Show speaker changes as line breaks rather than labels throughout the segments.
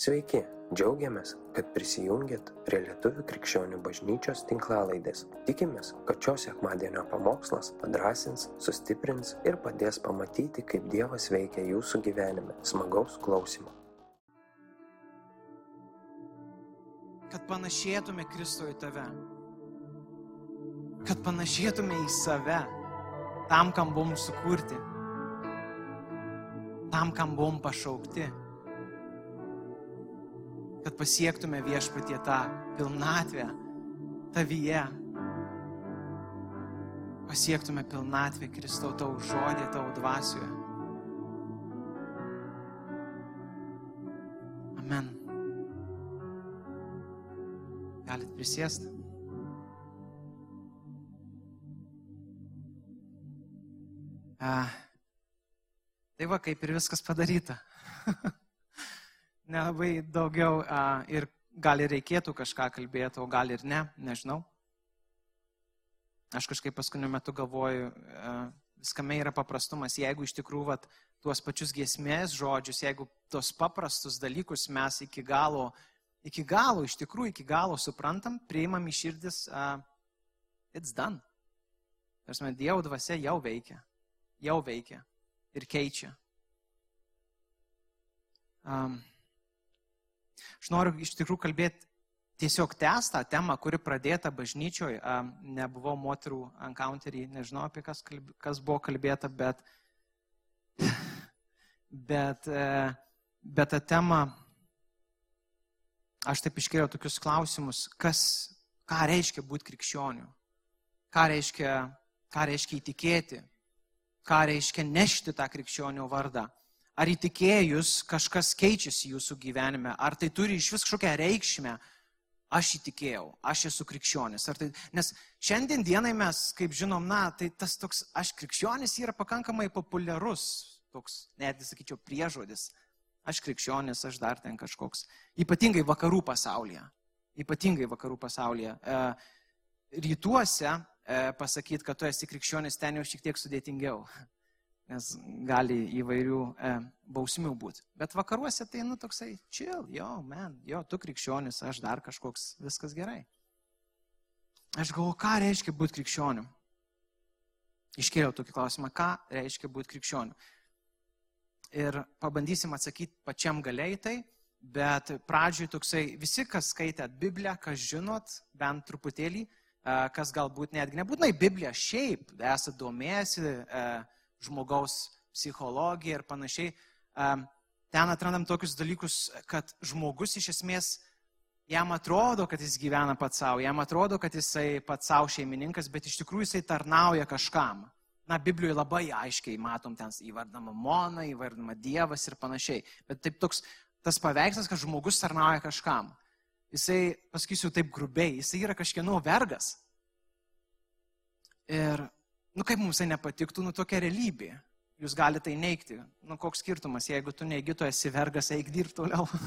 Sveiki, džiaugiamės, kad prisijungiat prie Lietuvų krikščionių bažnyčios tinklalaidės. Tikimės, kad šios sekmadienio pamokslas padrasins, sustiprins ir padės pamatyti, kaip Dievas veikia jūsų gyvenime. Smagaus klausimų.
kad panašėtume Kristui tave. Kad panašėtume į save, tam, kam buvom sukurti, tam, kam buvom pašaukti. Kad pasiektume viešpatie tą pilnatvę tavyje. Pasiektume pilnatvę Kristau tau žodė, tau dvasioje. Amen. Galit prisėsti. A, tai va, kaip ir viskas padaryta. Nelabai daugiau a, ir gal ir reikėtų kažką kalbėti, o gal ir ne, nežinau. Aš kažkaip paskutiniu metu galvoju, a, viskame yra paprastumas. Jeigu iš tikrųjų vat, tuos pačius giesmės žodžius, jeigu tos paprastus dalykus mes iki galo iki galo, iš tikrųjų iki galo suprantam, priimam į širdis, uh, it's done. Tarsi, Dievo dvasia jau veikia, jau veikia ir keičia. Um, aš noriu iš tikrųjų kalbėti tiesiog tęstą temą, kuri pradėta bažnyčioje. Nebuvau moterų encounterį, nežinau apie kas, kalb, kas buvo kalbėta, bet, bet, uh, bet ta tema aš taip iškėliau tokius klausimus, kas, ką reiškia būti krikščioniu, ką reiškia, ką reiškia įtikėti, ką reiškia nešti tą krikščionio vardą. Ar įtikėjus kažkas keičiasi jūsų gyvenime, ar tai turi iš vis kažkokią reikšmę, aš įtikėjau, aš esu krikščionis. Tai, nes šiandien dienai mes, kaip žinom, na, tai tas toks, aš krikščionis yra pakankamai populiarus, toks, netgi sakyčiau, priežodis. Aš krikščionis, aš dar ten kažkoks. Ypatingai vakarų pasaulyje. Ypatingai vakarų pasaulyje. E, rytuose e, pasakyti, kad tu esi krikščionis, ten jau šiek tiek sudėtingiau. Nes gali įvairių e, bausmių būti. Bet vakaruose tai, nu, toksai, chill, jo, man, jo, tu krikščionis, aš dar kažkoks, viskas gerai. Aš galvoju, ką reiškia būti krikščioniu. Iškėliau tokį klausimą, ką reiškia būti krikščioniu ir pabandysim atsakyti pačiam galiai tai, bet pradžioj toksai, visi, kas skaitėt Bibliją, kas žinot, bent truputėlį, kas galbūt netgi nebūtinai Bibliją, šiaip esate domėjęsi žmogaus psichologiją ir panašiai, ten atrandam tokius dalykus, kad žmogus iš esmės jam atrodo, kad jis gyvena pats savo, jam atrodo, kad jisai pats savo šeimininkas, bet iš tikrųjų jisai tarnauja kažkam na, Biblijoje labai aiškiai matom ten įvardama Mona, įvardama Dievas ir panašiai. Bet taip toks tas paveikslas, kad žmogus tarnauja kažkam. Jisai, pasakysiu taip grubiai, jisai yra kažkieno vergas. Ir, nu kaip mums tai nepatiktų, nu tokia realybė. Jūs galite tai neikti. Nu koks skirtumas, jeigu tu neigi, tu esi vergas, eik dirbti toliau.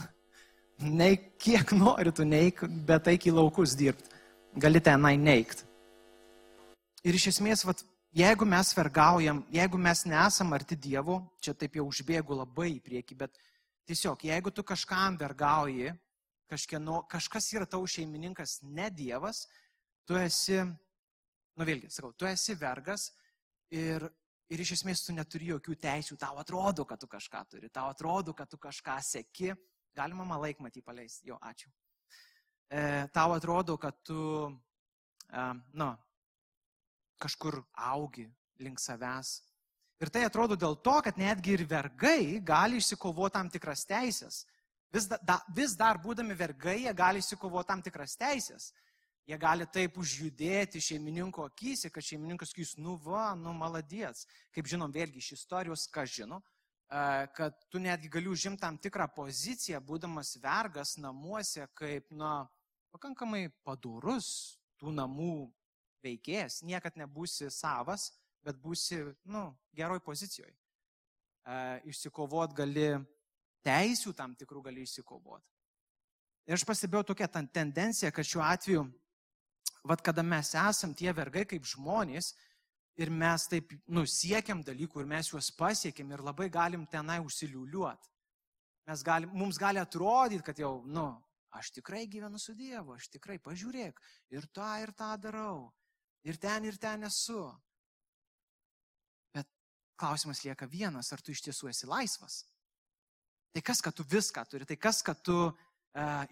Neik kiek nori, tu neik, bet eik į laukus dirbti. Gali tenai neikti. Ir iš esmės, vat, jeigu mes vergaujam, jeigu mes nesam arti Dievo, čia taip jau užbėgu labai į priekį, bet tiesiog, jeigu tu kažkam vergauji, kažkieno, kažkas yra tavo šeimininkas, ne Dievas, tu esi, nu vėlgi, sakau, tu esi vergas ir, ir iš esmės tu neturi jokių teisių, tau atrodo, kad tu kažką turi, tau atrodo, kad tu kažką seki, galima man laikmatį paleisti, jo, ačiū. E, tau atrodo, kad tu, e, nu, kažkur augi link savęs. Ir tai atrodo dėl to, kad netgi ir vergai gali išsikovoti tam tikras teisės. Vis, da, vis dar būdami vergai, jie gali išsikovoti tam tikras teisės. Jie gali taip užjudėti šeimininko akise, kad šeimininkas sakys, nu va, nu maladies. Kaip žinom, vėlgi iš istorijos, ką žino, kad tu netgi gali užimti tam tikrą poziciją, būdamas vergas namuose, kaip, na, pakankamai padorus tų namų veikėjas, niekad nebūsi savas, bet būsi, nu, geroj pozicijoje. E, išsikovot gali, teisių tam tikrų gali išsikovot. Ir aš pastebėjau tokią tendenciją, kad šiuo atveju, vad kada mes esam tie vergai kaip žmonės ir mes taip, nu, siekiam dalykų ir mes juos pasiekėm ir labai galim tenai užsiliuliuot. Mes gali, mums gali atrodyti, kad jau, nu, aš tikrai gyvenu su Dievu, aš tikrai pažiūrėk, ir tą, ir tą darau, ir ten, ir ten esu. Bet klausimas lieka vienas, ar tu iš tiesų esi laisvas? Tai kas, kad tu viską turi, tai kas, kad tu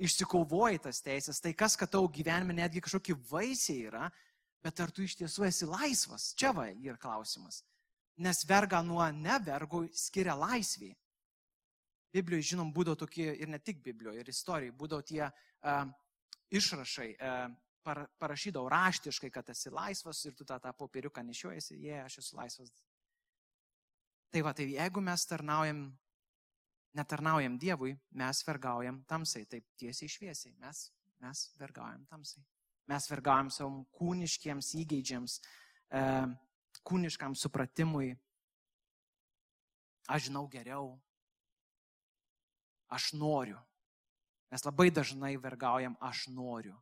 išsikovoji tas teisės, tai kas, kad tau gyvenime netgi kažkokie vaisiai yra, bet ar tu iš tiesų esi laisvas? Čia va yra klausimas. Nes verga nuo nevergų skiria laisvį. Biblijoje, žinom, būdavo tokie, ir ne tik Biblijoje, ir istorijoje, būdavo tie uh, išrašai, uh, par, parašydavau raštiškai, kad esi laisvas ir tu tą, tą popieriuką nešiojasi, jie, yeah, aš esu laisvas. Tai va, tai jeigu mes tarnaujam, netarnaujam Dievui, mes vergaujam tamsai, taip tiesiai šviesiai, mes, mes vergaujam tamsai. Mes vergaujam savo kūniškiems įgeidžiams, e, kūniškam supratimui. Aš žinau geriau, aš noriu. Mes labai dažnai vergaujam aš noriu.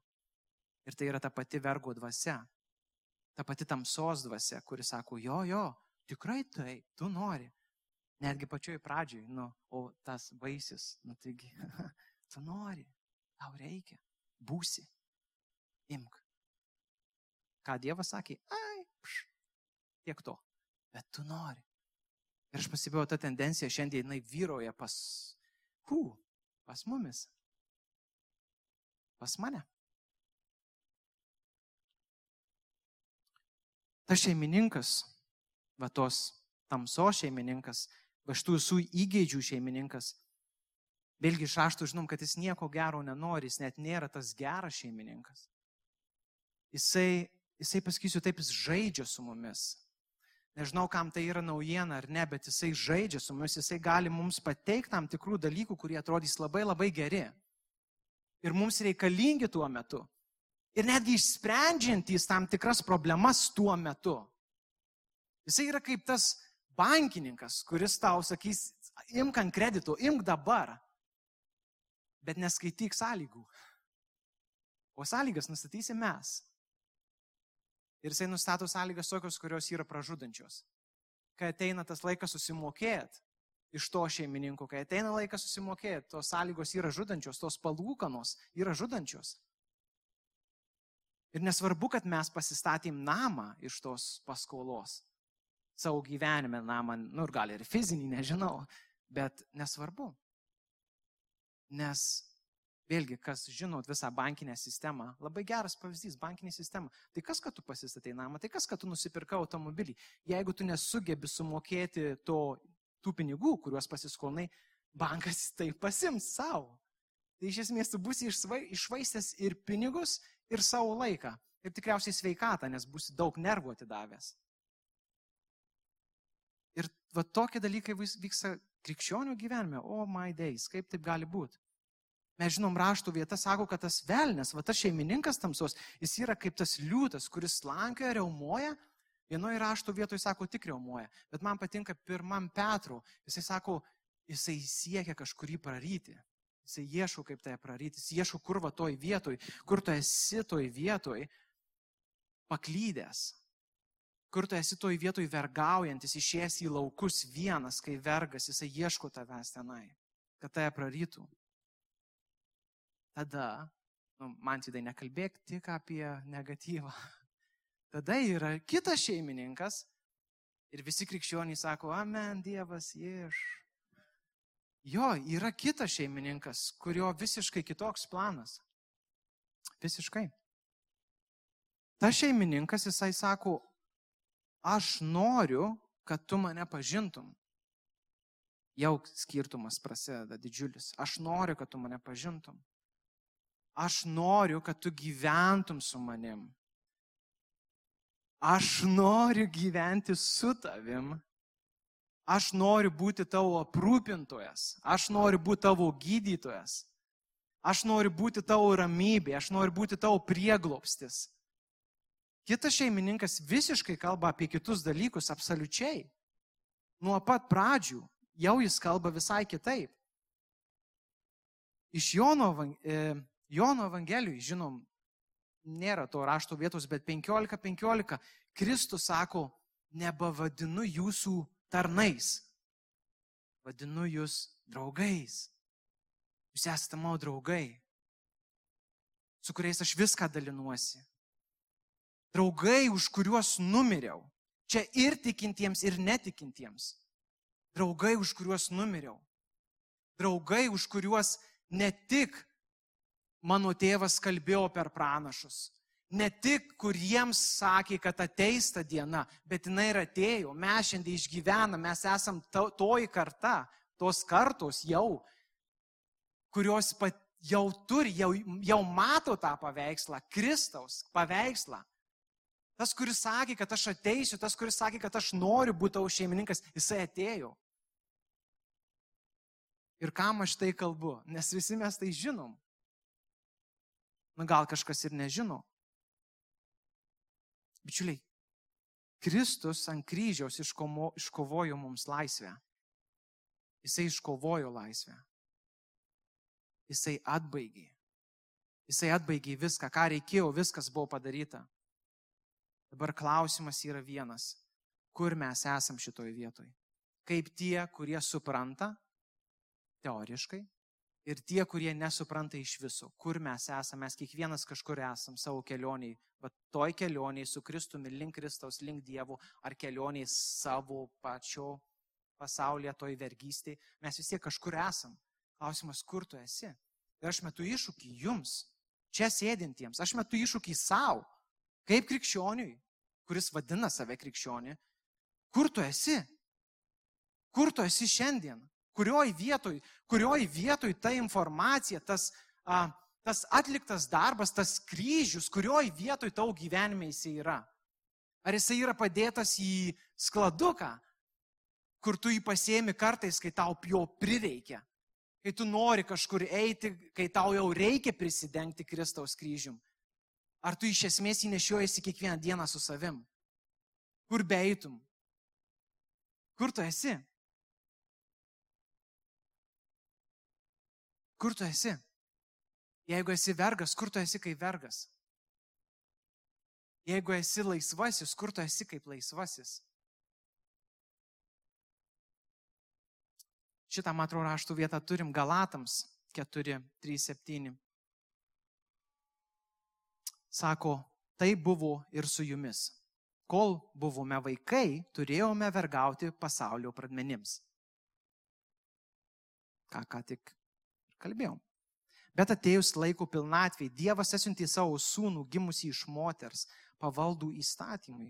Ir tai yra ta pati vergo dvasia. Ta pati tamsos dvasia, kuri sako, jo, jo, tikrai taip, tu nori. Netgi pačioj pradžioj, nu, o tas vaisius, nu taigi, tu nori, tau reikia, būsi, imk. Ką Dievas sakė, ai, pš, tiek to, bet tu nori. Ir aš pasibėjau tą tendenciją šiandien, jinai vyroja pas Hū, pas mumis. Pas mane. Ta šeimininkas, va tos tamsos šeimininkas, va šitų visų įgeidžių šeimininkas, vėlgi iš aštų žinom, kad jis nieko gero nenori, jis net nėra tas geras šeimininkas. Jisai, jisai pasakysiu taip, jis žaidžia su mumis. Nežinau, kam tai yra naujiena ar ne, bet jisai žaidžia su mumis, jisai gali mums pateikti tam tikrų dalykų, kurie atrodys labai labai geri. Ir mums reikalingi tuo metu. Ir netgi išsprendžiantys tam tikras problemas tuo metu. Jisai yra kaip tas bankininkas, kuris tau sakys, imk ant kreditų, imk dabar, bet neskaityk sąlygų. O sąlygas nustatysime mes. Ir jisai nustato sąlygas tokios, kurios yra pražudančios. Kai ateina tas laikas susimokėti iš to šeimininko, kai ateina laikas susimokėti, tos sąlygos yra žudančios, tos palūkanos yra žudančios. Ir nesvarbu, kad mes pasistatėm namą iš tos paskolos. Savo gyvenime namą, nu ir gal ir fizinį, nežinau, bet nesvarbu. Nes Vėlgi, kas žinot visą bankinę sistemą, labai geras pavyzdys - bankinė sistema. Tai kas, kad tu pasistatai namą, tai kas, kad tu nusipirkai automobilį. Jeigu tu nesugebi sumokėti to, tų pinigų, kuriuos pasiskolnai, bankas tai pasims savo. Tai iš esmės tu būsi išvaistęs ir pinigus, ir savo laiką. Ir tikriausiai sveikatą, nes būsi daug nervų atidavęs. Va tokie dalykai vyksta krikščionių gyvenime. O, oh my days, kaip taip gali būti? Mes žinom raštų vietą, sako, kad tas velnės, va tas šeimininkas tamsos, jis yra kaip tas liūtas, kuris slankioja, reumoja. Vienoje raštų vietoje sako tik reumoja, bet man patinka pirmam Petru. Jisai sako, jisai siekia kažkurį praryti. Jisai ieško, kaip tai praryti. Jis ieško, kur va toj vietoj, kur tu esi toj vietoj paklydęs. Kur tu esi toj vietoj vergaujantis, išėjęs į laukus vienas, kai vergas, jisai ieško tavęs tenai, kad tai prarytų tada, nu, man tai nekalbėk tik apie negatyvą. Tada yra kitas šeimininkas ir visi krikščionys sako, amen, Dievas iš. Jo, yra kitas šeimininkas, kurio visiškai kitoks planas. Visiškai. Ta šeimininkas, jisai sako, aš noriu, kad tu mane pažintum. Jau skirtumas prasideda didžiulis. Aš noriu, kad tu mane pažintum. Aš noriu, kad tu gyventum su manim. Aš noriu gyventi su tavim. Aš noriu būti tavo aprūpintojas. Aš noriu būti tavo gydytojas. Aš noriu būti tavo ramybė. Aš noriu būti tavo prieglopstis. Kitas šeimininkas visiškai kalba apie kitus dalykus absoliučiai. Nuo pat pradžių jau jis kalba visai kitaip. Iš Jono Jono Evangelijui, žinom, nėra to rašto vietos, bet 15.15 15, Kristus sako, nebavadinu jūsų tarnais, vadinu jūs draugais. Jūs esate mano draugai, su kuriais aš viską dalinuosi. Draugai, už kuriuos numiriau. Čia ir tikintiems, ir netikintiems. Draugai, už kuriuos numiriau. Draugai, už kuriuos ne tik mano tėvas kalbėjo per pranašus, ne tik kuriems sakė, kad ateis ta diena, bet jinai ir atėjo. Mes šiandien išgyvename, mes esam to, toji karta, tos kartos jau, kurios pat, jau turi, jau, jau mato tą paveikslą, Kristaus paveikslą. Tas, kuris sakė, kad aš ateisiu, tas, kuris sakė, kad aš noriu būti tavo šeimininkas, jisai atėjo. Ir kam aš tai kalbu? Nes visi mes tai žinom. Na gal kažkas ir nežino. Bičiuliai, Kristus ant kryžiaus iškomo, iškovojo mums laisvę. Jisai iškovojo laisvę. Jisai atbaigė. Jisai atbaigė viską, ką reikėjo, viskas buvo padaryta. Dabar klausimas yra vienas. Kur mes esam šitoj vietoj? Kaip tie, kurie supranta, teoriškai, ir tie, kurie nesupranta iš viso, kur mes esame, mes kiekvienas kažkur esam savo kelioniai, bet toj kelioniai su Kristumi link Kristaus, link Dievo, ar kelioniai savo pačio pasaulyje, toj vergystėje, mes vis tiek kažkur esam. Klausimas, kur tu esi? Ir aš metu iššūkį jums, čia sėdintiems, aš metu iššūkį savo, kaip krikščioniui, kuris vadina save krikščionį, kur tu esi? Kur tu esi šiandien? Kurioj vietoj, kurioj vietoj ta informacija, tas, a, tas atliktas darbas, tas kryžius, kurioj vietoj tau gyvenime jisai yra? Ar jisai yra padėtas į skladuką, kur tu jį pasėmi kartais, kai tau jo prireikia, kai tu nori kažkur eiti, kai tau jau reikia prisidengti Kristaus kryžium. Ar tu iš esmės jį nešiojasi kiekvieną dieną su savim? Kur beitum? Kur tu esi? Kur tu esi? Jeigu esi vergas, kur tu esi kaip vergas? Jeigu esi laisvasis, kur tu esi kaip laisvasis? Šitą, man atrodo, raštų vietą turim Galatams 4, 3, 7. Sako, tai buvo ir su jumis. Kol buvome vaikai, turėjome vergauti pasaulio pradmenims. Ką ką tik kalbėjom. Bet atėjus laiko pilnatvėj, Dievas atsiuntė savo sūnų gimusi iš moters, pavaldų įstatymui,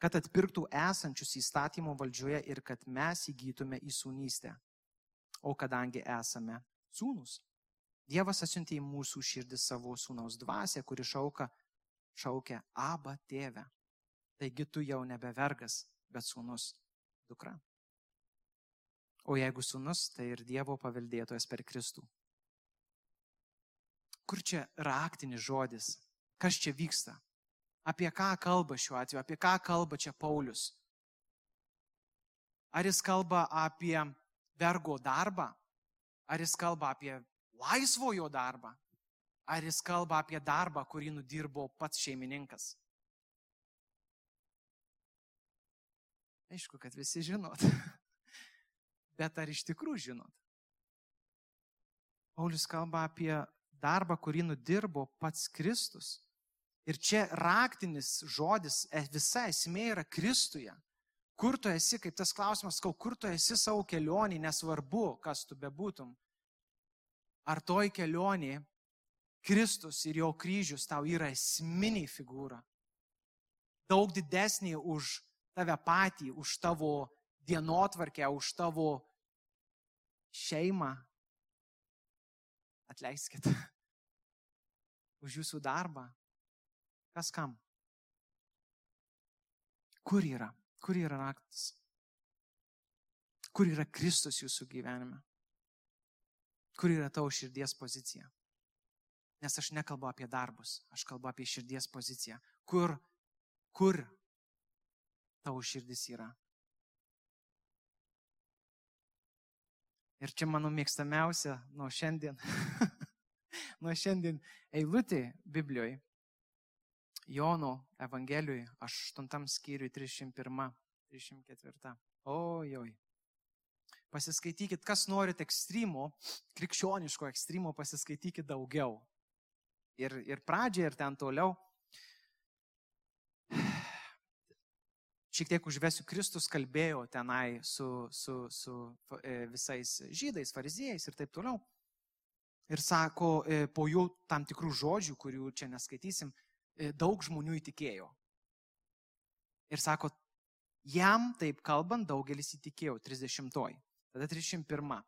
kad atpirktų esančius įstatymo valdžioje ir kad mes įgytume į sūnystę. O kadangi esame sūnus, Dievas atsiuntė į mūsų širdį savo sūnaus dvasę, kuri šauka, šaukia Aba tėvę. Taigi tu jau nebe vergas, bet sūnus dukra. O jeigu sūnus, tai ir Dievo paveldėtojas per Kristų. Kur čia raktinis žodis? Kas čia vyksta? Apie ką kalba šiuo atveju? Apie ką kalba čia Paulius? Ar jis kalba apie vergo darbą? Ar jis kalba apie laisvojo darbą? Ar jis kalba apie darbą, kurį nudirbo pats šeimininkas? Aišku, kad visi žinot. Bet ar iš tikrųjų žinot? Paulius kalba apie darbą, kurį nudirbo pats Kristus. Ir čia raktinis žodis, e, visa esmė yra Kristuje. Kur tu esi, kaip tas klausimas, kur tu esi savo kelionį, nesvarbu, kas tu bebūtum. Ar toj kelionė Kristus ir jo kryžius tau yra esminė figūra. Daug didesnė už tave patį, už tavo dienotvarkę, už tavo šeimą. Atleiskit. Už jūsų darbą. Kas kam? Kur yra? Kur yra raktas? Kur yra Kristus jūsų gyvenime? Kur yra tavo širdies pozicija? Nes aš nekalbu apie darbus, aš kalbu apie širdies poziciją. Kur, kur tavo širdis yra? Ir čia mano mėgstamiausia nuo šiandien, nuo šiandien eilutė Biblijoje Jono Evangelijoje, 8 skyriui 301, 304. Ojoj. Pasiskaitykit, kas norit ekstremų, krikščioniško ekstremų, pasiskaitykit daugiau. Ir, ir pradžią, ir ten toliau. Šiek tiek užvesiu, Kristus kalbėjo tenai su, su, su e, visais žydais, fariziejais ir taip toliau. Ir sako, e, po jų tam tikrų žodžių, kurių čia neskaitysim, e, daug žmonių įtikėjo. Ir sako, jam taip kalbant daugelis įtikėjo, 30. Tada 31.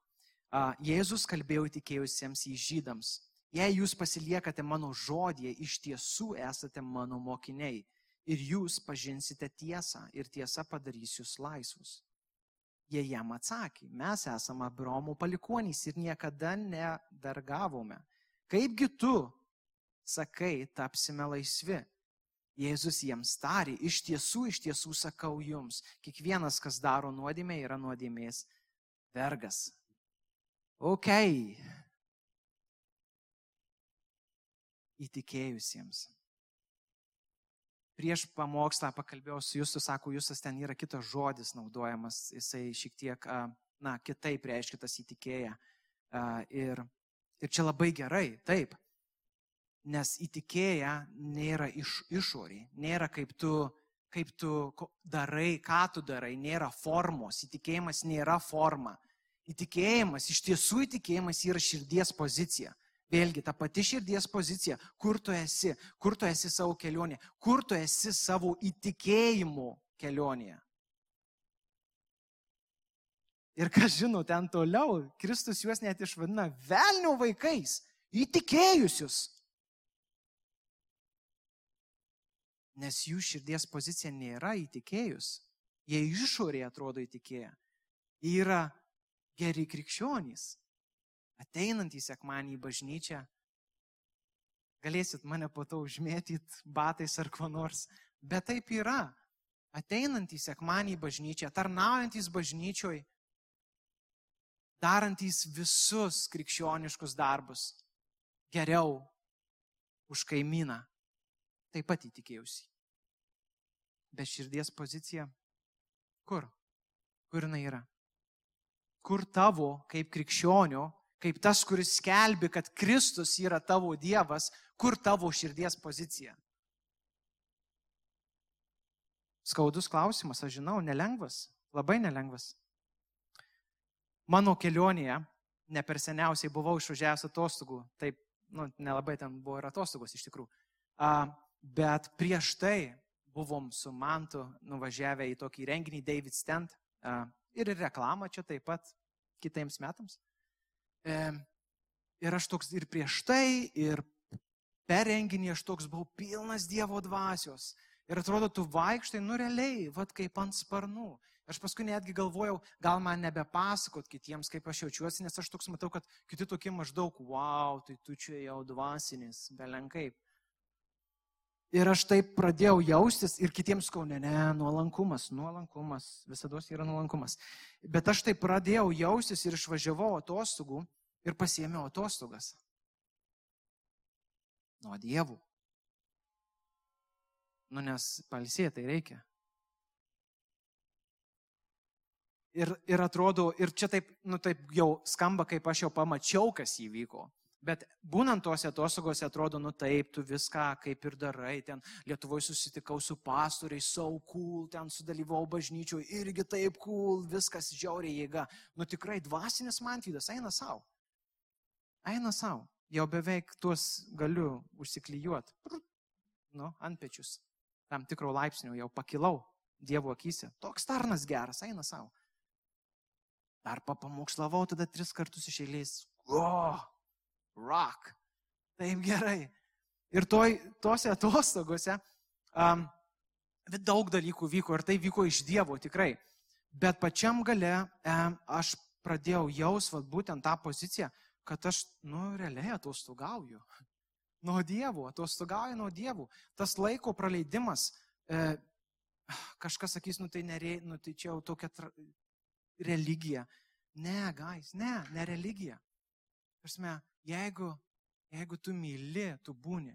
Jėzus kalbėjo įtikėjusiems į žydams. Jei jūs pasiliekate mano žodį, iš tiesų esate mano mokiniai ir jūs pažinsite tiesą ir tiesa padarys jūs laisvus. Jie jam atsakė, mes esame Abraomo palikonys ir niekada nedargavome. Kaipgi tu, sakai, tapsime laisvi? Jėzus jiems tarė, iš tiesų, iš tiesų sakau jums, kiekvienas, kas daro nuodėmę, yra nuodėmės vergas. Ok. Įtikėjusiems prieš pamokslą pakalbėjau su jūsų, sako, jūsas ten yra kitas žodis naudojamas, jisai šiek tiek, na, kitaip reiškia tas įtikėję. Ir, ir čia labai gerai, taip, nes įtikėję nėra iš išorį, nėra kaip tu, kaip tu darai, ką tu darai, nėra formos, įtikėjimas nėra forma. Įtikėjimas, iš tiesų įtikėjimas yra širdies pozicija. Vėlgi, ta pati širdies pozicija, kur tu esi, kur tu esi savo kelionėje, kur tu esi savo įtikėjimo kelionėje. Ir kas žino, ten toliau, Kristus juos net išvadina velnio vaikais, įtikėjusius. Nes jų širdies pozicija nėra įtikėjus. Jie išorėje atrodo įtikėję. Jie yra geri krikščionys ateinant į sekmanį į bažnyčią, galėsit mane po to užmėtyt batais ar kuo nors, bet taip yra. Ateinant į sekmanį į bažnyčią, tarnaujantis bažnyčioj, darantys visus krikščioniškus darbus geriau už kaimyną, taip pat įtikėjausi. Bet širdies pozicija, kur? Kur jinai yra? Kur tavo, kaip krikščionio, kaip tas, kuris skelbi, kad Kristus yra tavo Dievas, kur tavo širdies pozicija? Skaudus klausimas, aš žinau, nelengvas, labai nelengvas. Mano kelionėje, ne per seniausiai buvau išvažiavęs atostogų, taip, nu, nelabai ten buvo ir atostogos iš tikrųjų, bet prieš tai buvom su Mantu nuvažiavę į tokį renginį David Stent ir reklamą čia taip pat kitiems metams. E, ir aš toks ir prieš tai, ir per renginį aš toks buvau pilnas Dievo dvasios. Ir atrodo, tu vaikštai, nu realiai, vad kaip ant sparnų. Aš paskui netgi galvojau, gal man nebepasakot kitiems, kaip aš jaučiuosi, nes aš toks matau, kad kiti tokie maždaug, wow, tai tu čia jau dvasinis, belenkaip. Ir aš taip pradėjau jaustis ir kitiems skau, ne, ne, nuolankumas, nuolankumas, visada yra nuolankumas. Bet aš taip pradėjau jaustis ir išvažiavau atostogų ir pasiėmiau atostogas. Nuo dievų. Nu, nes palsėtai reikia. Ir, ir atrodo, ir čia taip, nu, taip jau skamba, kaip aš jau pamačiau, kas įvyko. Bet būnant tose atostogose atrodo, nu taip, tu viską kaip ir darai. Ten Lietuvoje susitikau su pastoriais, sau so cool, ten sudalyvau bažnyčioje, irgi taip cool, viskas žiauriai jėga. Nu tikrai dvasinis mantydas eina savo. Eina savo. Jau beveik tuos galiu užsiklyjuoti. Nu, ant pečius. Tam tikro laipsnio jau pakilau Dievo akise. Toks tarnas geras, eina savo. Dar papamokslavau tada tris kartus iš eilės. O, rock. Taip gerai. Ir toj, tose atostogose um, daug dalykų vyko ir tai vyko iš Dievo tikrai. Bet pačiam gale um, aš pradėjau jaus vat, būtent tą poziciją, kad aš, nu, realiai atostogauju. Nuo Dievo, atostogauju nuo Dievo. Tas laiko praleidimas, e, kažkas sakys, nu tai, nerei, nu, tai čia jau tokia tra... religija. Ne, gais, ne, ne religija. Prasme, jeigu, jeigu tu myli, tu būni.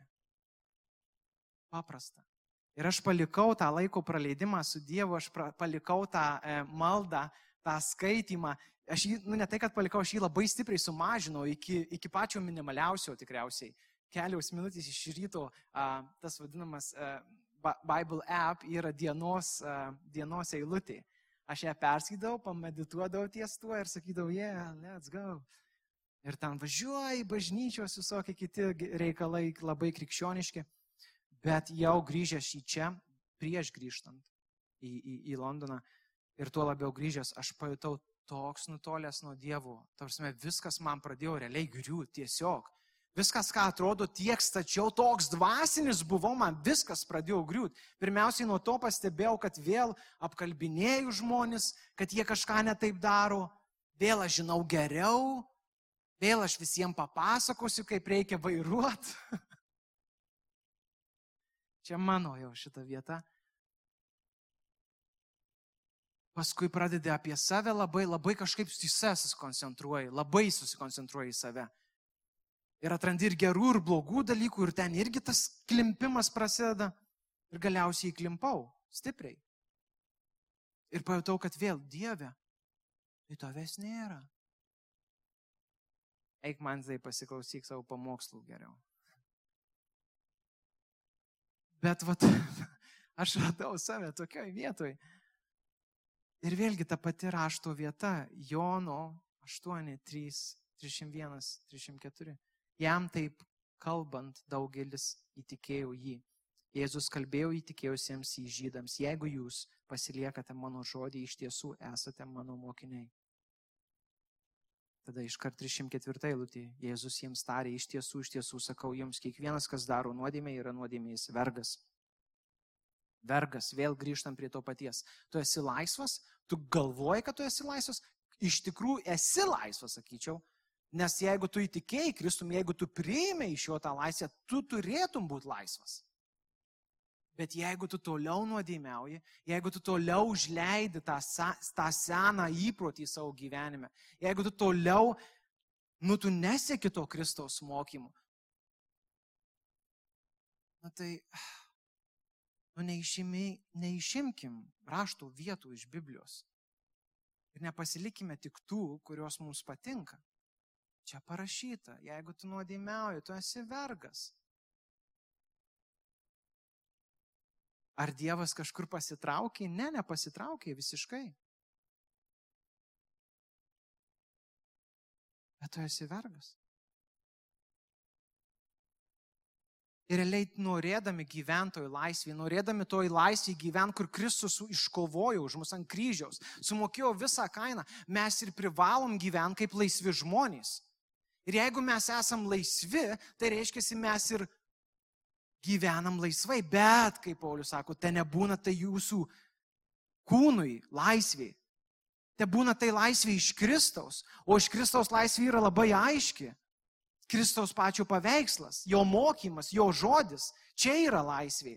Paprasta. Ir aš palikau tą laiko praleidimą su Dievu, aš pra, palikau tą e, maldą, tą skaitimą, aš jį, nu ne tai, kad palikau, aš jį labai stipriai sumažinau iki, iki pačio minimaliausio tikriausiai. Keliaus minutės iš ryto a, tas vadinamas a, Bible app yra dienos, a, dienos eilutė. Aš ją perskaidau, pamedituodavau ties tuo ir sakydavau, yeah, let's go. Ir ten važiuoja į bažnyčios visokie kiti reikalai labai krikščioniški. Bet jau grįžęs į čia, prieš grįžtant į, į, į Londoną ir tuo labiau grįžęs, aš pajutau toks nutolęs nuo Dievo. Tarsi viskas man pradėjo realiai griūti tiesiog. Viskas, ką atrodo tiek stačiau, toks dvasinis buvo, man viskas pradėjo griūti. Pirmiausiai nuo to pastebėjau, kad vėl apkalbinėjau žmonės, kad jie kažką netaip daro, vėl aš žinau geriau, vėl aš visiems papasakosiu, kaip reikia vairuoti. Čia mano jau šita vieta. Paskui pradedi apie save labai, labai kažkaip į save susikoncentruoji, labai susikoncentruoji į save. Ir atrandi ir gerų, ir blogų dalykų, ir ten irgi tas klimpimas prasideda. Ir galiausiai įklimpau stipriai. Ir pajutau, kad vėl Dieve, tai tavęs nėra. Eik man tai pasiklausyk savo pamokslų geriau. Bet vat, aš radau save tokioj vietoj. Ir vėlgi ta pati rašto vieta, Jono 8, 3, 301, 304. Jam taip kalbant daugelis įtikėjo jį. Jėzus kalbėjo įtikėjusiems į žydams, jeigu jūs pasiliekate mano žodį, iš tiesų esate mano mokiniai. Tada iškart 304 eilutė Jėzus jiems tarė, iš tiesų, iš tiesų sakau jums, kiekvienas, kas daro nuodėmę, yra nuodėmės vergas. Vergas, vėl grįžtam prie to paties. Tu esi laisvas, tu galvoji, kad tu esi laisvas, iš tikrųjų esi laisvas, sakyčiau, Nes jeigu tu įtikėjai Kristum, jeigu tu priėmė iš jo tą laisvę, tu turėtum būti laisvas. Bet jeigu tu toliau nuodėmiauji, jeigu tu toliau užleidi tą, tą seną įprotį savo gyvenime, jeigu tu toliau, nu tu nesieki to Kristaus mokymu, na tai, nu neišimi, neišimkim raštų vietų iš Biblijos. Ir nepasilikime tik tų, kurios mums patinka. Čia parašyta, jeigu tu nuodėmiauji, tu esi vergas. Ar Dievas kažkur pasitraukė? Ne, nepasitraukė visiškai. Bet tu esi vergas. Ir realiai norėdami gyventojų laisvį, norėdami toj laisvį gyventi, kur Kristus iškovojo už mus ant kryžiaus, sumokėjo visą kainą, mes ir privalom gyventi kaip laisvi žmonės. Ir jeigu mes esam laisvi, tai reiškia, mes ir gyvenam laisvai. Bet, kaip Paulius sako, tai nebūna tai jūsų kūnui laisvė. Tai būna tai laisvė iš Kristaus. O iš Kristaus laisvė yra labai aiški. Kristaus pačio paveikslas, jo mokymas, jo žodis. Čia yra laisvė.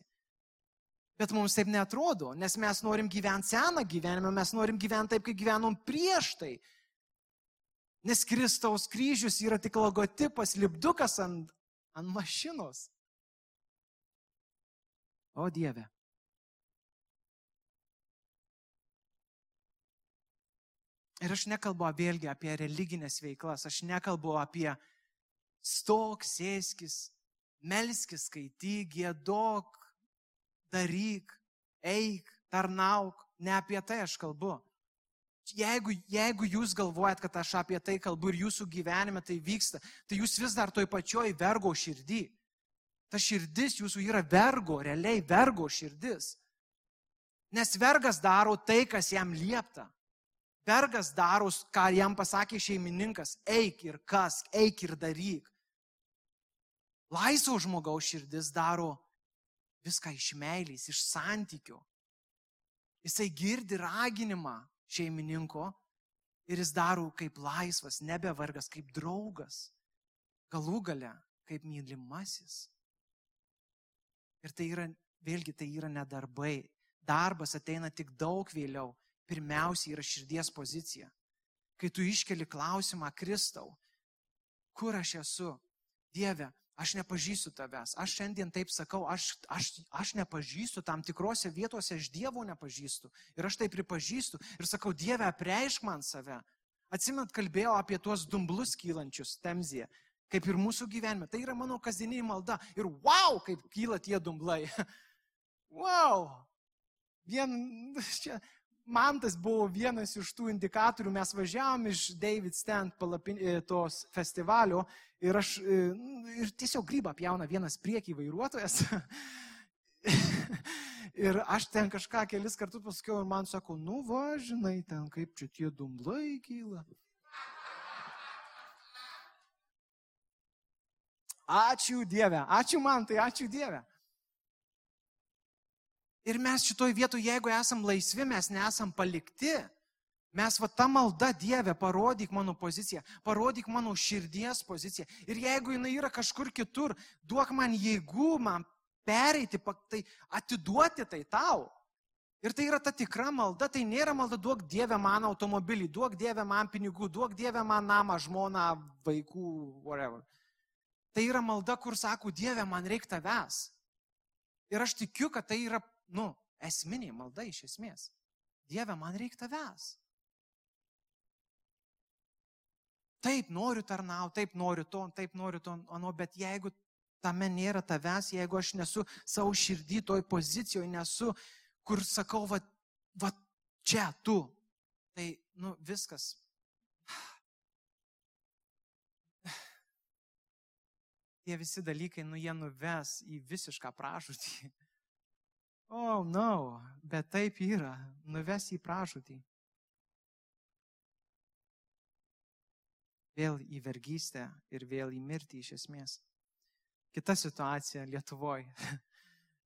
Bet mums taip netrodo, nes mes norim gyventi seną gyvenimą, mes norim gyventi taip, kaip gyvenom prieš tai. Nes Kristaus kryžius yra tik logotipas, lipdukas ant, ant mašinos. O Dieve. Ir aš nekalbu vėlgi apie religinės veiklas, aš nekalbu apie stok, sėskis, melskis, skaityk, gėdok, daryk, eik, tarnauk. Ne apie tai aš kalbu jeigu, jeigu jūs galvojat, kad aš apie tai kalbu ir jūsų gyvenime tai vyksta, tai jūs vis dar toj pačioj vergo širdį. Ta širdis jūsų yra vergo, realiai vergo širdis. Nes vergas daro tai, kas jam liepta. Vergas daro, ką jam pasakė šeimininkas. Eik ir kas, eik ir daryk. Laisvo žmogaus širdis daro viską iš meilės, iš santykių. Jisai girdi raginimą, šeimininko ir jis daro kaip laisvas, nebevargas, kaip draugas, galų gale kaip mylimasis. Ir tai yra, vėlgi, tai yra nedarbai. Darbas ateina tik daug vėliau. Pirmiausia yra širdies pozicija. Kai tu iškeli klausimą Kristau, kur aš esu? Dieve, aš nepažįstu tavęs, aš šiandien taip sakau, aš, aš, aš nepažįstu tam tikrose vietose, aš Dievo nepažįstu. Ir aš tai pripažįstu ir sakau, Dieve, apreišk man save. Atsimint, kalbėjau apie tuos dumblus kylančius temzėje, kaip ir mūsų gyvenime. Tai yra mano kasdieninė malda. Ir wow, kaip kyla tie dumblai. wow. Vien, čia, man tas buvo vienas iš tų indikatorių. Mes važiavom iš David Stand palapin, e, tos festivalio ir aš e, ir tiesiog grybą pjauna vienas priekį vairuotojas. ir aš ten kažką kelis kartus pasakiau ir man sako, nu va, žinai, ten kaip čia tie dumblai kyla. Ačiū Dieve, ačiū man, tai ačiū Dieve. Ir mes šitoj vietoje, jeigu esam laisvi, mes nesam palikti. Mes va tą maldą Dievę, parodyk mano poziciją, parodyk mano širdies poziciją. Ir jeigu jinai yra kažkur kitur, duok man jėgų, man pereiti, tai atiduoti tai tau. Ir tai yra ta tikra malda, tai nėra malda duok Dievę man automobilį, duok Dievę man pinigų, duok Dievę man namą, žmoną, vaikų, whatever. Tai yra malda, kur sako, Dieve, man reikia tavęs. Ir aš tikiu, kad tai yra, nu, esminė malda iš esmės. Dieve, man reikia tavęs. Taip, noriu tarnauti, taip noriu to, taip noriu to, ano, bet jeigu tame nėra tavęs, jeigu aš nesu savo širdį toj pozicijoje, nesu, kur sakau, va, va čia tu, tai, nu, viskas. Tie visi dalykai, nu, jie nuves į visišką pražūtį. O, oh, no, bet taip yra, nuves į pražūtį. Vėl į vergystę ir vėl į mirtį iš esmės kita situacija Lietuvoje.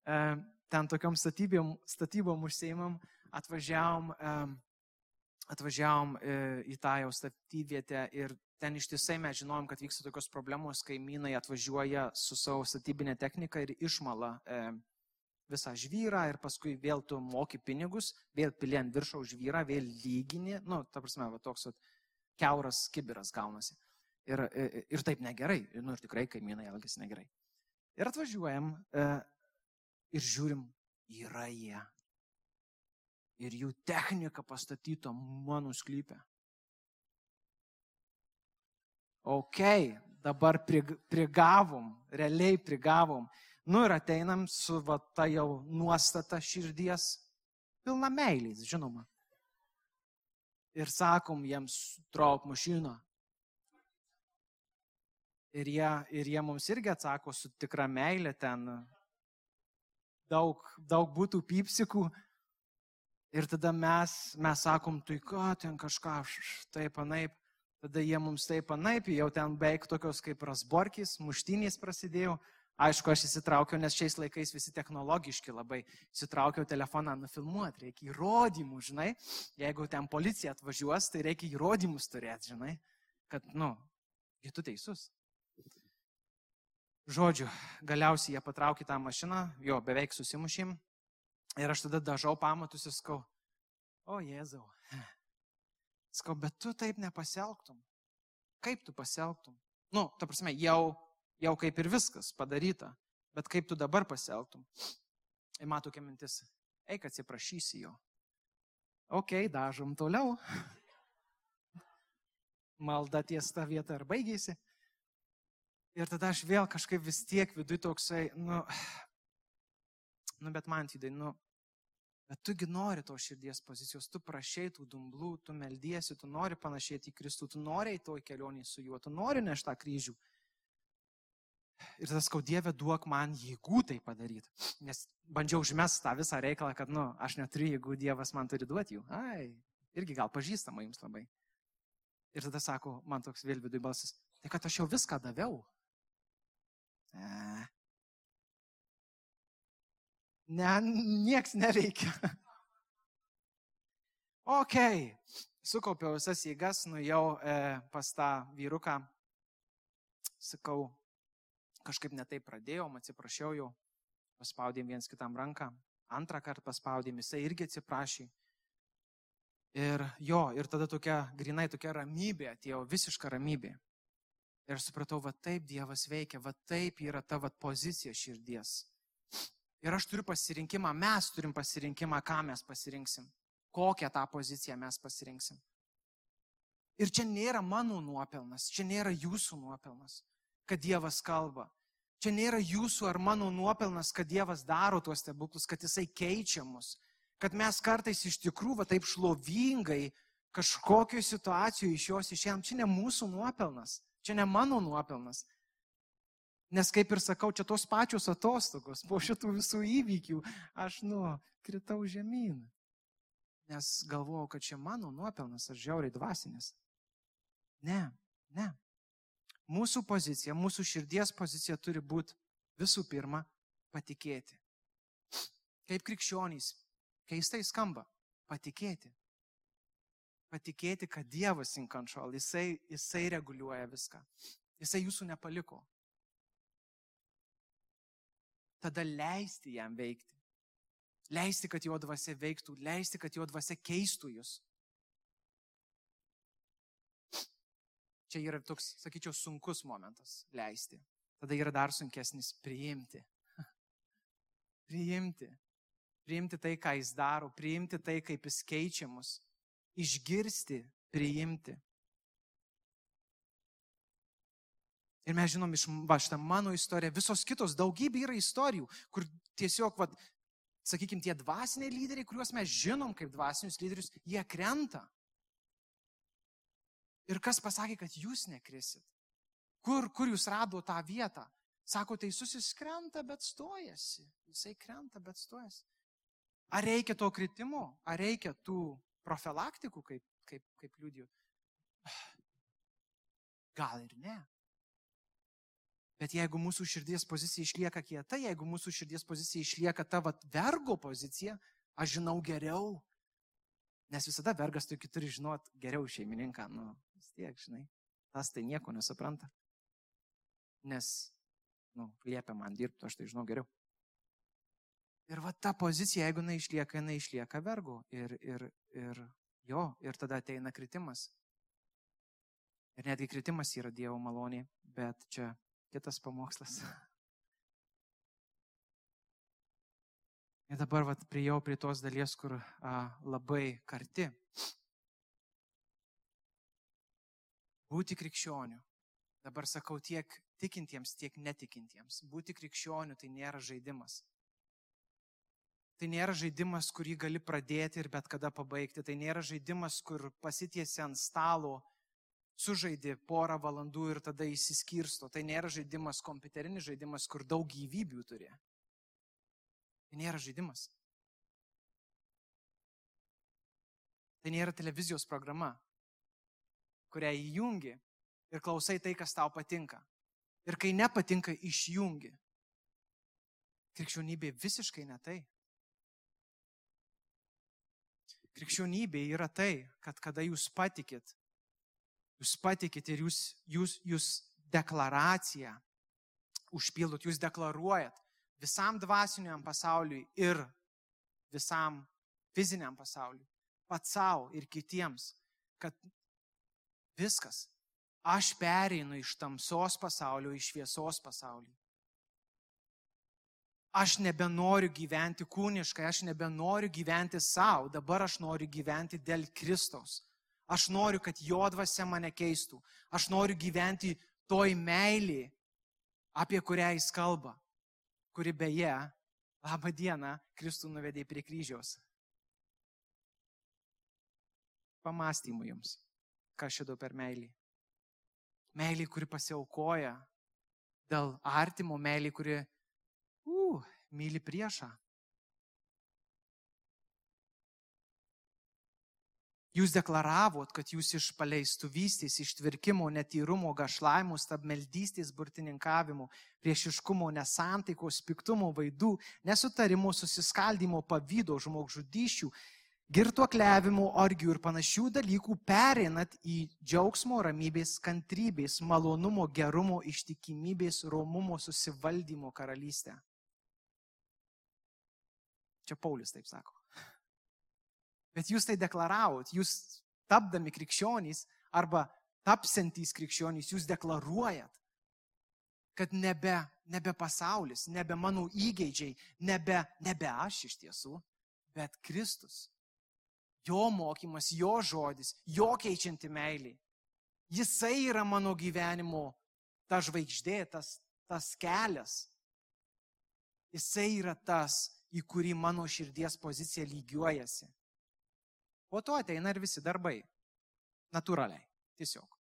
Ten tokiom statybom, statybom užseimam, atvažiavom, atvažiavom e, į tą jau statybvietę ir ten ištisai mes žinojom, kad vyksta tokios problemos, kaimynai atvažiuoja su savo statybinė technika ir išmala e, visą žvyrą ir paskui vėl tu moki pinigus, vėl pili ant viršaus žvyrą, vėl lygini, nu, ta prasme, va, toks va, keuras kibiras gaunasi. Ir, ir taip negerai, nu ir tikrai kaimynai elgesi negerai. Ir atvažiuojam e, ir žiūrim, yra jie. Ir jų technika pastatyta mano sklypė. Ok, dabar prigavom, realiai prigavom. Nu ir ateinam su va ta jau nuostata širdies, pilna meilės, žinoma. Ir sakom jiems, trauk mašiną, Ir jie, ir jie mums irgi atsako su tikra meilė ten. Daug, daug būtų pypsikų. Ir tada mes, mes sakom, tai ką, ten kažką, taip anaip. Tada jie mums taip anaip, jau ten beveik tokios kaip rasborkis, muštynės prasidėjo. Aišku, aš įsitraukiau, nes šiais laikais visi technologiški labai. Įsitraukiau telefoną nufilmuoti, reikia įrodymų, žinai. Jeigu ten policija atvažiuos, tai reikia įrodymus turėti, žinai. Kad, nu, tu teisus. Žodžiu, galiausiai jie patraukė tą mašiną, jo beveik susimušėm. Ir aš tada dažau pamatus ir skau, o Jėzau. Skau, bet tu taip nepasielgtum. Kaip tu pasielgtum? Nu, ta prasme, jau, jau kaip ir viskas padaryta. Bet kaip tu dabar pasielgtum? Ir man tokia mintis, eik atsiprašysi jo. Ok, dažom toliau. Malda ties tą vietą ir baigėsi. Ir tada aš vėl kažkaip vis tiek vidui toksai, nu, nu bet man tydai, nu, bet tugi nori to širdies pozicijos, tu prašai tų dumblų, tu meldiesi, tu nori panašėti į Kristų, tu nori į toj kelionį su juo, tu nori nešti tą kryžių. Ir tas skaudėvė duok man jėgų tai padaryti. Nes bandžiau užmest tą visą reikalą, kad, nu, aš neturiu jėgų, Dievas man turi duoti jų. Ai, irgi gal pažįstama jums labai. Ir tada sako, man toks vėl vidui balsas, tai kad aš jau viską daviau. Ne. Ne, nieks neveikia. Ok, sukaupiau visas jėgas, nuėjau e, pas tą vyruką, sakau, kažkaip netai pradėjom, atsiprašiau jau, paspaudėm viens kitam ranką, antrą kartą paspaudėm, jisai irgi atsiprašė. Ir jo, ir tada tokia, grinai tokia ramybė atėjo, visiška ramybė. Ir supratau, va taip Dievas veikia, va taip yra ta va pozicija širdies. Ir aš turiu pasirinkimą, mes turim pasirinkimą, ką mes pasirinksim, kokią tą poziciją mes pasirinksim. Ir čia nėra mano nuopelnas, čia nėra jūsų nuopelnas, kad Dievas kalba. Čia nėra jūsų ar mano nuopelnas, kad Dievas daro tuos stebuklus, kad Jisai keičia mus, kad mes kartais iš tikrųjų va, taip šlovingai kažkokio situacijoje iš jos išėjom. Čia ne mūsų nuopelnas, čia ne mano nuopelnas. Nes kaip ir sakau, čia tos pačios atostogos, po šitų visų įvykių aš, nu, kritau žemyn. Nes galvojau, kad čia mano nuopelnas, aš žiauriai dvasinis. Ne, ne. Mūsų pozicija, mūsų širdies pozicija turi būti visų pirma patikėti. Kaip krikščionys, keistai skamba, patikėti. Patikėti, kad Dievas in control, jisai, jisai reguliuoja viską. Jisai jūsų nepaliko. Tada leisti jam veikti. Leisti, kad jo dvasia veiktų, leisti, kad jo dvasia keistų jūs. čia yra toks, sakyčiau, sunkus momentas leisti. Tada yra dar sunkesnis priimti. priimti. Priimti tai, ką jis daro, priimti tai, kaip jis keičia mus. Išgirsti, priimti. Ir mes žinom iš va, šitą mano istoriją, visos kitos daugybė yra istorijų, kur tiesiog, va, sakykime, tie dvasiniai lyderiai, kuriuos mes žinom kaip dvasinius lyderius, jie krenta. Ir kas pasakė, kad jūs nekrisit? Kur, kur jūs rado tą vietą? Sako, teisusis krenta, bet stojasi. Jisai krenta, bet stojasi. Ar reikia to kritimo? Ar reikia tų profilaktikų, kaip, kaip, kaip liūdėjau? Gal ir ne. Bet jeigu mūsų širdies pozicija išlieka kieta, jeigu mūsų širdies pozicija išlieka ta vat, vergo pozicija, aš žinau geriau. Nes visada vergas tu turi žinot geriau šeimininką. Nu, tiek, žinai. Tas tai nieko nesupranta. Nes, nu, liepia man dirbti, aš tai žinau geriau. Ir va ta pozicija, jeigu jinai išlieka, jinai išlieka vergu. Ir, ir, ir jo, ir tada ateina kritimas. Ir netgi kritimas yra Dievo malonė, bet čia kitas pamokslas. Ir dabar vat, priejau prie tos dalies, kur a, labai karti. Būti krikščioniu. Dabar sakau tiek tikintiems, tiek netikintiems. Būti krikščioniu tai nėra žaidimas. Tai nėra žaidimas, kurį gali pradėti ir bet kada pabaigti. Tai nėra žaidimas, kur pasitiesi ant stalo, sužaidi porą valandų ir tada įsiskirsto. Tai nėra žaidimas, kompiuterinis žaidimas, kur daug gyvybių turi. Tai nėra žaidimas. Tai nėra televizijos programa, kurią įjungi ir klausai tai, kas tau patinka. Ir kai nepatinka, išjungi. Krikščionybė visiškai ne tai. Krikščionybė yra tai, kad kada jūs patikit, jūs patikit ir jūs, jūs, jūs deklaraciją užpildot, jūs deklaruojat visam dvasiniam pasauliui ir visam fiziniam pasauliui, pats savo ir kitiems, kad Viskas. Aš pereinu iš tamsos pasaulio į šviesos pasaulį. Aš nebenoriu gyventi kūniškai, aš nebenoriu gyventi savo, dabar aš noriu gyventi dėl Kristaus. Aš noriu, kad jo dvasia mane keistų. Aš noriu gyventi toj meilį, apie kurią jis kalba, kuri beje, labą dieną, Kristų nuvedė prie kryžiaus. Pamastymų jums ką šitau per meilį. Meilį, kuri pasiaukoja dėl artimo, meilį, kuri uh, myli priešą. Jūs deklaravot, kad jūs iš paleistuvystės, ištvirkimo, netyrumo, gašlaimų, stabmeldystės, burtininkavimo, priešiškumo, nesantaikos, piktumo, vaidų, nesutarimo, susiskaldimo, pavydo, žmogžudyšių girtuokliavimų, orgių ir panašių dalykų pereinat į džiaugsmo, ramybės, kantrybės, malonumo, gerumo, ištikimybės, romumo, susivaldymo karalystę. Čia Paulius taip sako. Bet jūs tai deklaravot, jūs tapdami krikščionys arba tapsantys krikščionys, jūs deklaruojat, kad nebe, nebe pasaulis, nebe mano įgeidžiai, nebe, nebe aš iš tiesų, bet Kristus jo mokymas, jo žodis, jo keičianti meilė Jisai yra mano gyvenimo ta žvaigždė, tas, tas kelias. Jisai yra tas, į kurį mano širdies pozicija lygiuojasi. Po to ateina ir visi darbai. Naturaliai. Tiesiog.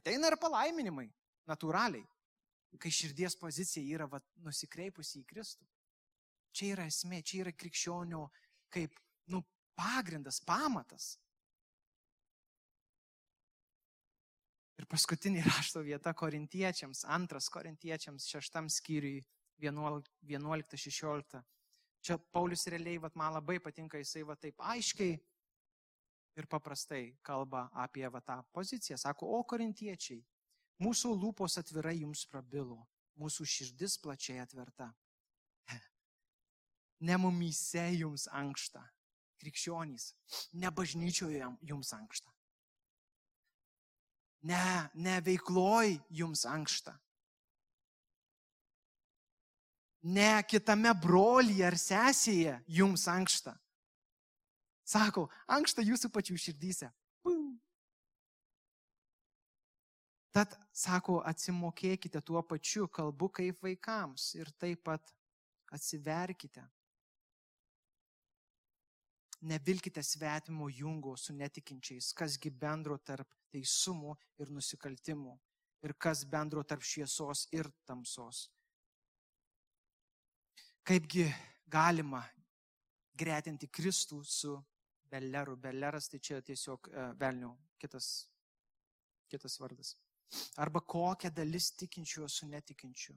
Ateina ir palaiminimai. Naturaliai. Kai širdies pozicija yra va, nusikreipusi į Kristų. Čia yra esmė, čia yra krikščionio kaip nu, pagrindas, pamatas. Ir paskutinė rašto vieta korintiečiams, antras korintiečiams, šeštam skyriui, 11-16. Čia Paulius realiai, vat, man labai patinka, jisai va taip aiškiai ir paprastai kalba apie va, tą poziciją. Sako, o korintiečiai, mūsų lūpos atvirai jums prabilo, mūsų širdis plačiai atverta. Ne mumyse jums ankšta, krikščionys, ne bažnyčioje jums ankšta. Ne, ne veikloj jums ankšta ne kitame brolyje ar sesėje jums ankšta. Sako, ankšta jūsų pačių širdyse. Tad, sako, atsimokėkite tuo pačiu kalbu kaip vaikams ir taip pat atsiverkite. Nevilkite svetimo jungo su netikinčiais, kasgi bendro tarp teisumų ir nusikaltimų ir kas bendro tarp šviesos ir tamsos Kaipgi galima gretinti Kristų su Beleru. Beleras tai čia tiesiog uh, velnių kitas, kitas vardas. Arba kokia dalis tikinčiųjų su netikinčiu.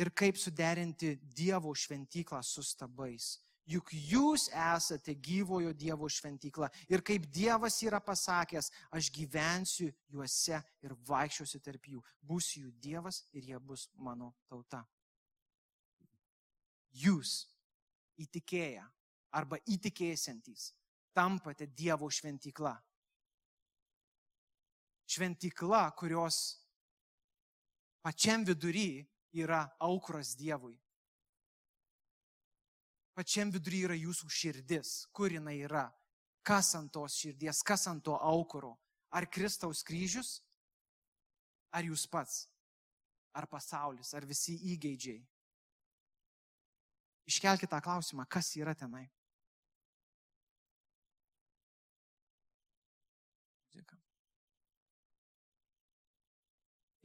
Ir kaip suderinti Dievo šventyklą su stabais. Juk jūs esate gyvojo Dievo šventykla. Ir kaip Dievas yra pasakęs, aš gyvensiu juose ir vaikščiosiu tarp jų. Būsiu jų Dievas ir jie bus mano tauta jūs įtikėję arba įtikėsiantys tampate Dievo šventykla. Šventykla, kurios pačiam vidury yra aukras Dievui. Pačiam vidury yra jūsų širdis, kur jinai yra, kas ant tos širdies, kas ant to aukuro. Ar Kristaus kryžius, ar jūs pats, ar pasaulis, ar visi įgeidžiai. Iškelkite tą klausimą, kas yra tenai.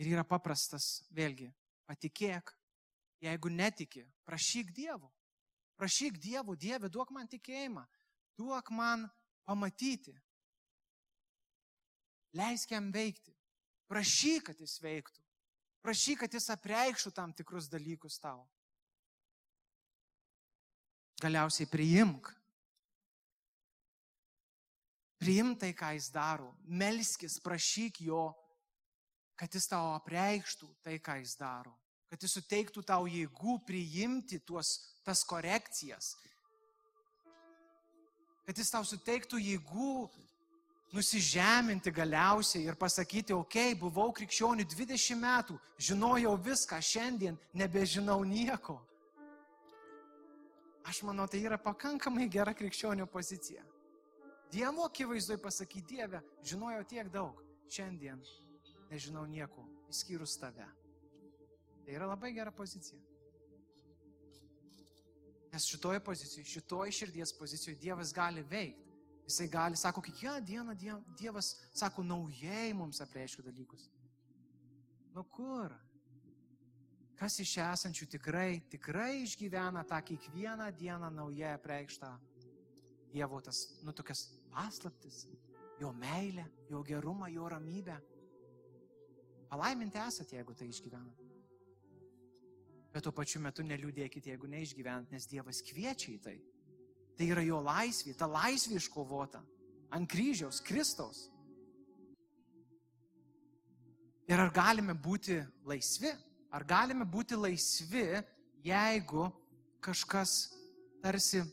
Ir yra paprastas, vėlgi, patikėk, jeigu netiki, prašyk Dievo. Prašyk Dievo, Dieve, duok man tikėjimą, duok man pamatyti. Leisk jam veikti. Prašyk, kad jis veiktų. Prašyk, kad jis apreikštų tam tikrus dalykus tau. Galiausiai priimk. Priimk tai, ką jis daro. Melskis, prašyk jo, kad jis tau apreikštų tai, ką jis daro. Kad jis suteiktų tau jėgų priimti tuos, tas korekcijas. Kad jis tau suteiktų jėgų nusižeminti galiausiai ir pasakyti, okei, okay, buvau krikščionių 20 metų, žinojau viską, šiandien nebežinau nieko. Aš manau, tai yra pakankamai gera krikščionių pozicija. Dievo akivaizdoj pasakyti, Dieve, žinojau tiek daug, šiandien nežinau nieko, išskyrus tave. Tai yra labai gera pozicija. Nes šitoje pozicijoje, šitoje širdies pozicijoje Dievas gali veikti. Jisai gali, sako, kiekvieną dieną Dievas, sako, naujai mums apreiškia dalykus. Nu kur? Kas iš esančių tikrai, tikrai išgyvena tą kiekvieną dieną naujai apreikštą Dievo tas, nu, tokias paslaptis, jo meilę, jo gerumą, jo ramybę. Palaiminti esate, jeigu tai išgyvenate. Bet tuo pačiu metu neliūdėkite, jeigu neišgyvent, nes Dievas kviečia į tai. Tai yra jo laisvė, ta laisvė iškovota ant kryžiaus, Kristaus. Ir ar galime būti laisvi? Ar galime būti laisvi, jeigu kažkas tarsi,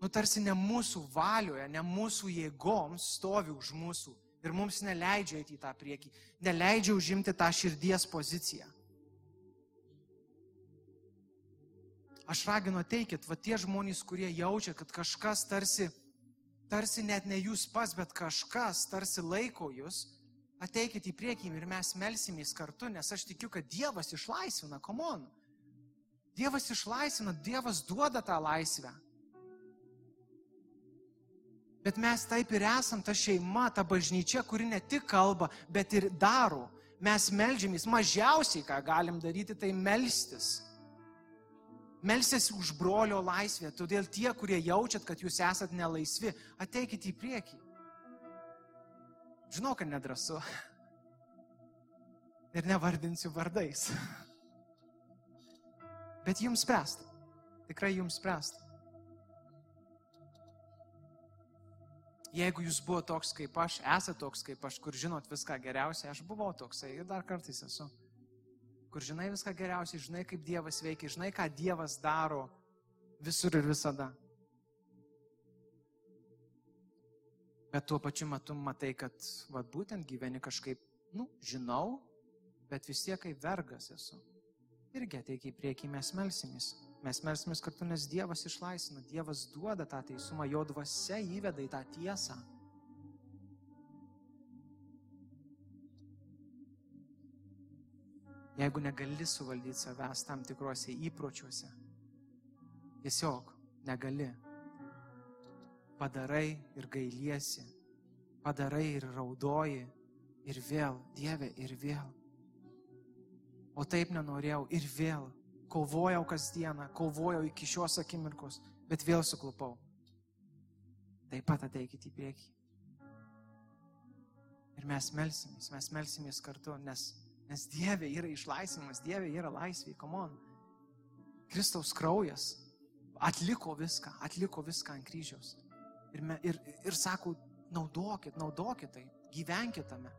nu tarsi ne mūsų valioje, ne mūsų jėgoms stovi už mūsų ir mums neleidžia eiti į tą priekį, neleidžia užimti tą širdies poziciją. Aš raginu ateikit, va tie žmonės, kurie jaučia, kad kažkas tarsi, tarsi net ne jūs pas, bet kažkas tarsi laiko jūs, Ateikit į priekį ir mes melsimės kartu, nes aš tikiu, kad Dievas išlaisvina, komon. Dievas išlaisvina, Dievas duoda tą laisvę. Bet mes taip ir esam ta šeima, ta bažnyčia, kuri ne tik kalba, bet ir daro. Mes melžiamės, mažiausiai ką galim daryti, tai melstis. Melstis už brolio laisvę. Todėl tie, kurie jaučiat, kad jūs esat nelaisvi, ateikite į priekį. Žinau, kad nedrasu. Ir nevardinsiu vardais. Bet jums spręsta. Tikrai jums spręsta. Jeigu jūs buvo toks kaip aš, esate toks kaip aš, kur žinot viską geriausiai, aš buvau toksai ir dar kartais esu. Kur žinai viską geriausiai, žinai, kaip Dievas veikia, žinai, ką Dievas daro visur ir visada. Bet tuo pačiu metu matai, kad vat, būtent gyveni kažkaip, nu, žinau, bet vis tiek kaip vergas esu. Irgi ateik į priekį, mes melsimės. Mes melsimės kartu, nes Dievas išlaisvina, Dievas duoda tą teisumą, jo dvasia įveda į tą tiesą. Jeigu negali suvaldyti savęs tam tikruose įpročiuose, tiesiog negali. Padarai ir gailiesi, padarai ir raudoji, ir vėl, Dieve, ir vėl. O taip nenorėjau, ir vėl, kovojau kasdieną, kovojau iki šios akimirkos, bet vėl suklupau. Taip pat ateikite į priekį. Ir mes melsimės, mes melsimės kartu, nes, nes Dieve yra išlaisvinimas, Dieve yra laisvė, komon. Kristaus kraujas atliko viską, atliko viską ant kryžiaus. Ir, me, ir, ir sako, naudokit, naudokit tai, gyvenkit tame.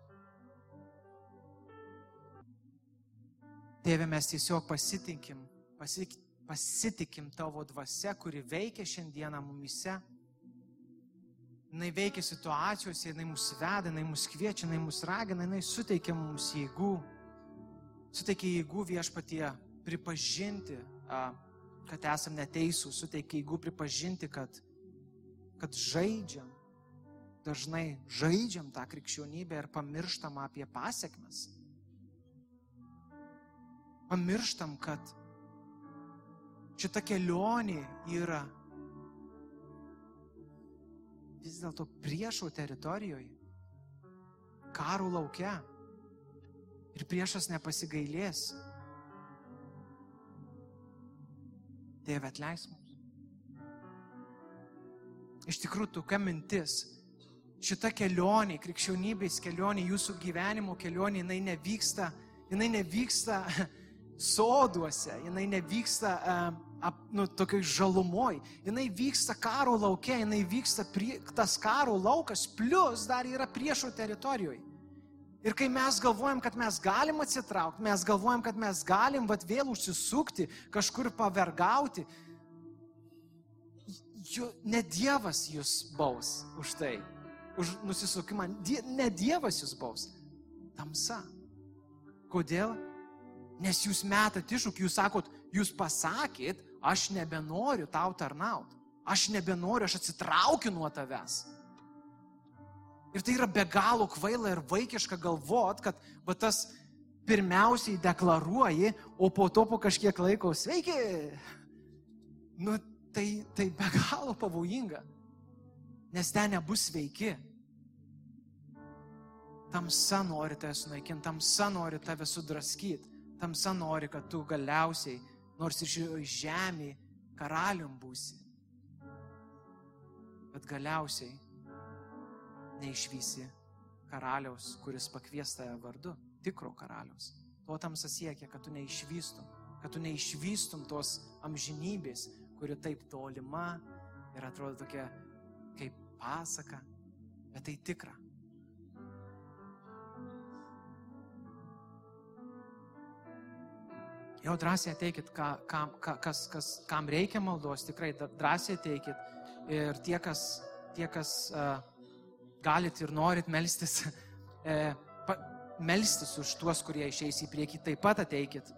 Tėve, mes tiesiog pasitikim, pasik, pasitikim tavo dvasia, kuri veikia šiandieną mumise. Jis veikia situacijose, jinai mus veda, jinai mus kviečia, jinai mus ragina, jinai suteikia mums jėgų. Suteikia jėgų viešpatie pripažinti, kad esam neteisūs, suteikia jėgų pripažinti, kad, kad žaidžiam, dažnai žaidžiam tą krikščionybę ir pamirštam apie pasiekmes pamirštam, kad šita kelionė yra vis dėlto priešo teritorijoje, karų laukia. Ir priešas nepasigailės. Tėve atleis mums. Iš tikrųjų, tokia mintis, šita kelionė, krikščionybės kelionė, jūsų gyvenimo kelionė, jinai nevyksta, jinai nevyksta soduose, jinai nevyksta ap, nu, tokioj žalumoj, jinai vyksta karo laukia, jinai vyksta prie, tas karo laukas, plus dar yra priešo teritorijoje. Ir kai mes galvojam, kad mes galim atsitraukti, mes galvojam, kad mes galim vat, vėl užsisukti, kažkur pavergauti, jo, ne Dievas jūs baus už tai, už nusisukimą, die, ne Dievas jūs baus, tamsa. Kodėl? Nes jūs metat iššūkį, jūs sakot, jūs pasakėt, aš nebenoriu tau tarnauti. Aš nebenoriu, aš atsitraukiu nuo tavęs. Ir tai yra be galo kvaila ir vaikiška galvot, kad va, tas pirmiausiai deklaruoji, o po to po kažkiek laiko sveiki. Nu, tai, tai be galo pavojinga. Nes ten nebus sveiki. Tamsa nori tave sunaikinti, tamsa nori tave sudraskyti tamsa nori, kad tu galiausiai, nors ir žemėje, karalium būsi. Bet galiausiai neišvysi karaliaus, kuris pakviesta vardu, tikro karaliaus. To tamsa siekia, kad tu neišvystum, kad tu neišvystum tos amžinybės, kuri taip tolima ir atrodo tokia kaip pasaka, bet tai tikra. Jau drąsiai ateikit, ką, kam, kas, kas, kam reikia maldos, tikrai drąsiai ateikit. Ir tie, kas, tie, kas uh, galit ir norit melstis, uh, pa, melstis už tuos, kurie išeis į priekį, taip pat ateikit.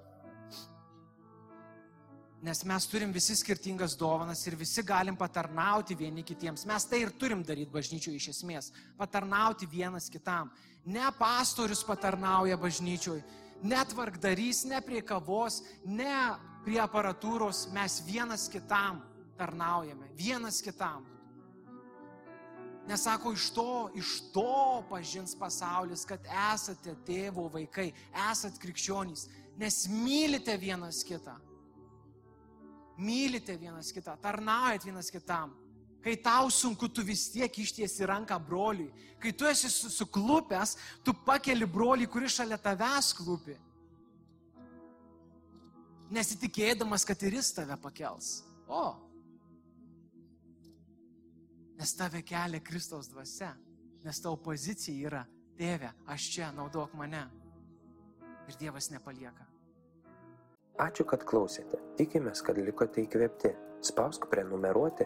Nes mes turim visi skirtingas dovanas ir visi galim patarnauti vieni kitiems. Mes tai ir turim daryti bažnyčioje iš esmės. Patarnauti vienas kitam. Ne pastorius patarnauja bažnyčioje, net vargdarys, ne prie kavos, ne prie aparatūros. Mes vienas kitam tarnaujame. Vienas kitam. Nesako, iš to, iš to pažins pasaulis, kad esate tėvo vaikai, esate krikščionys, nes mylite vienas kitą mylite vienas kitą, tarnaujat vienas kitam. Kai tau sunku, tu vis tiek ištiesi ranką broliui. Kai tu esi suklupęs, tu pakeli broliui, kuris šalia tavęs klupi. Nesitikėdamas, kad ir jis tave pakels. O. Nes tave kelia Kristaus dvasia. Nes tavo pozicija yra, tėve, aš čia, naudok mane. Ir Dievas nepalieka.
Ačiū, kad klausėte. Tikimės, kad likote įkvėpti. Spausk prenumeruoti,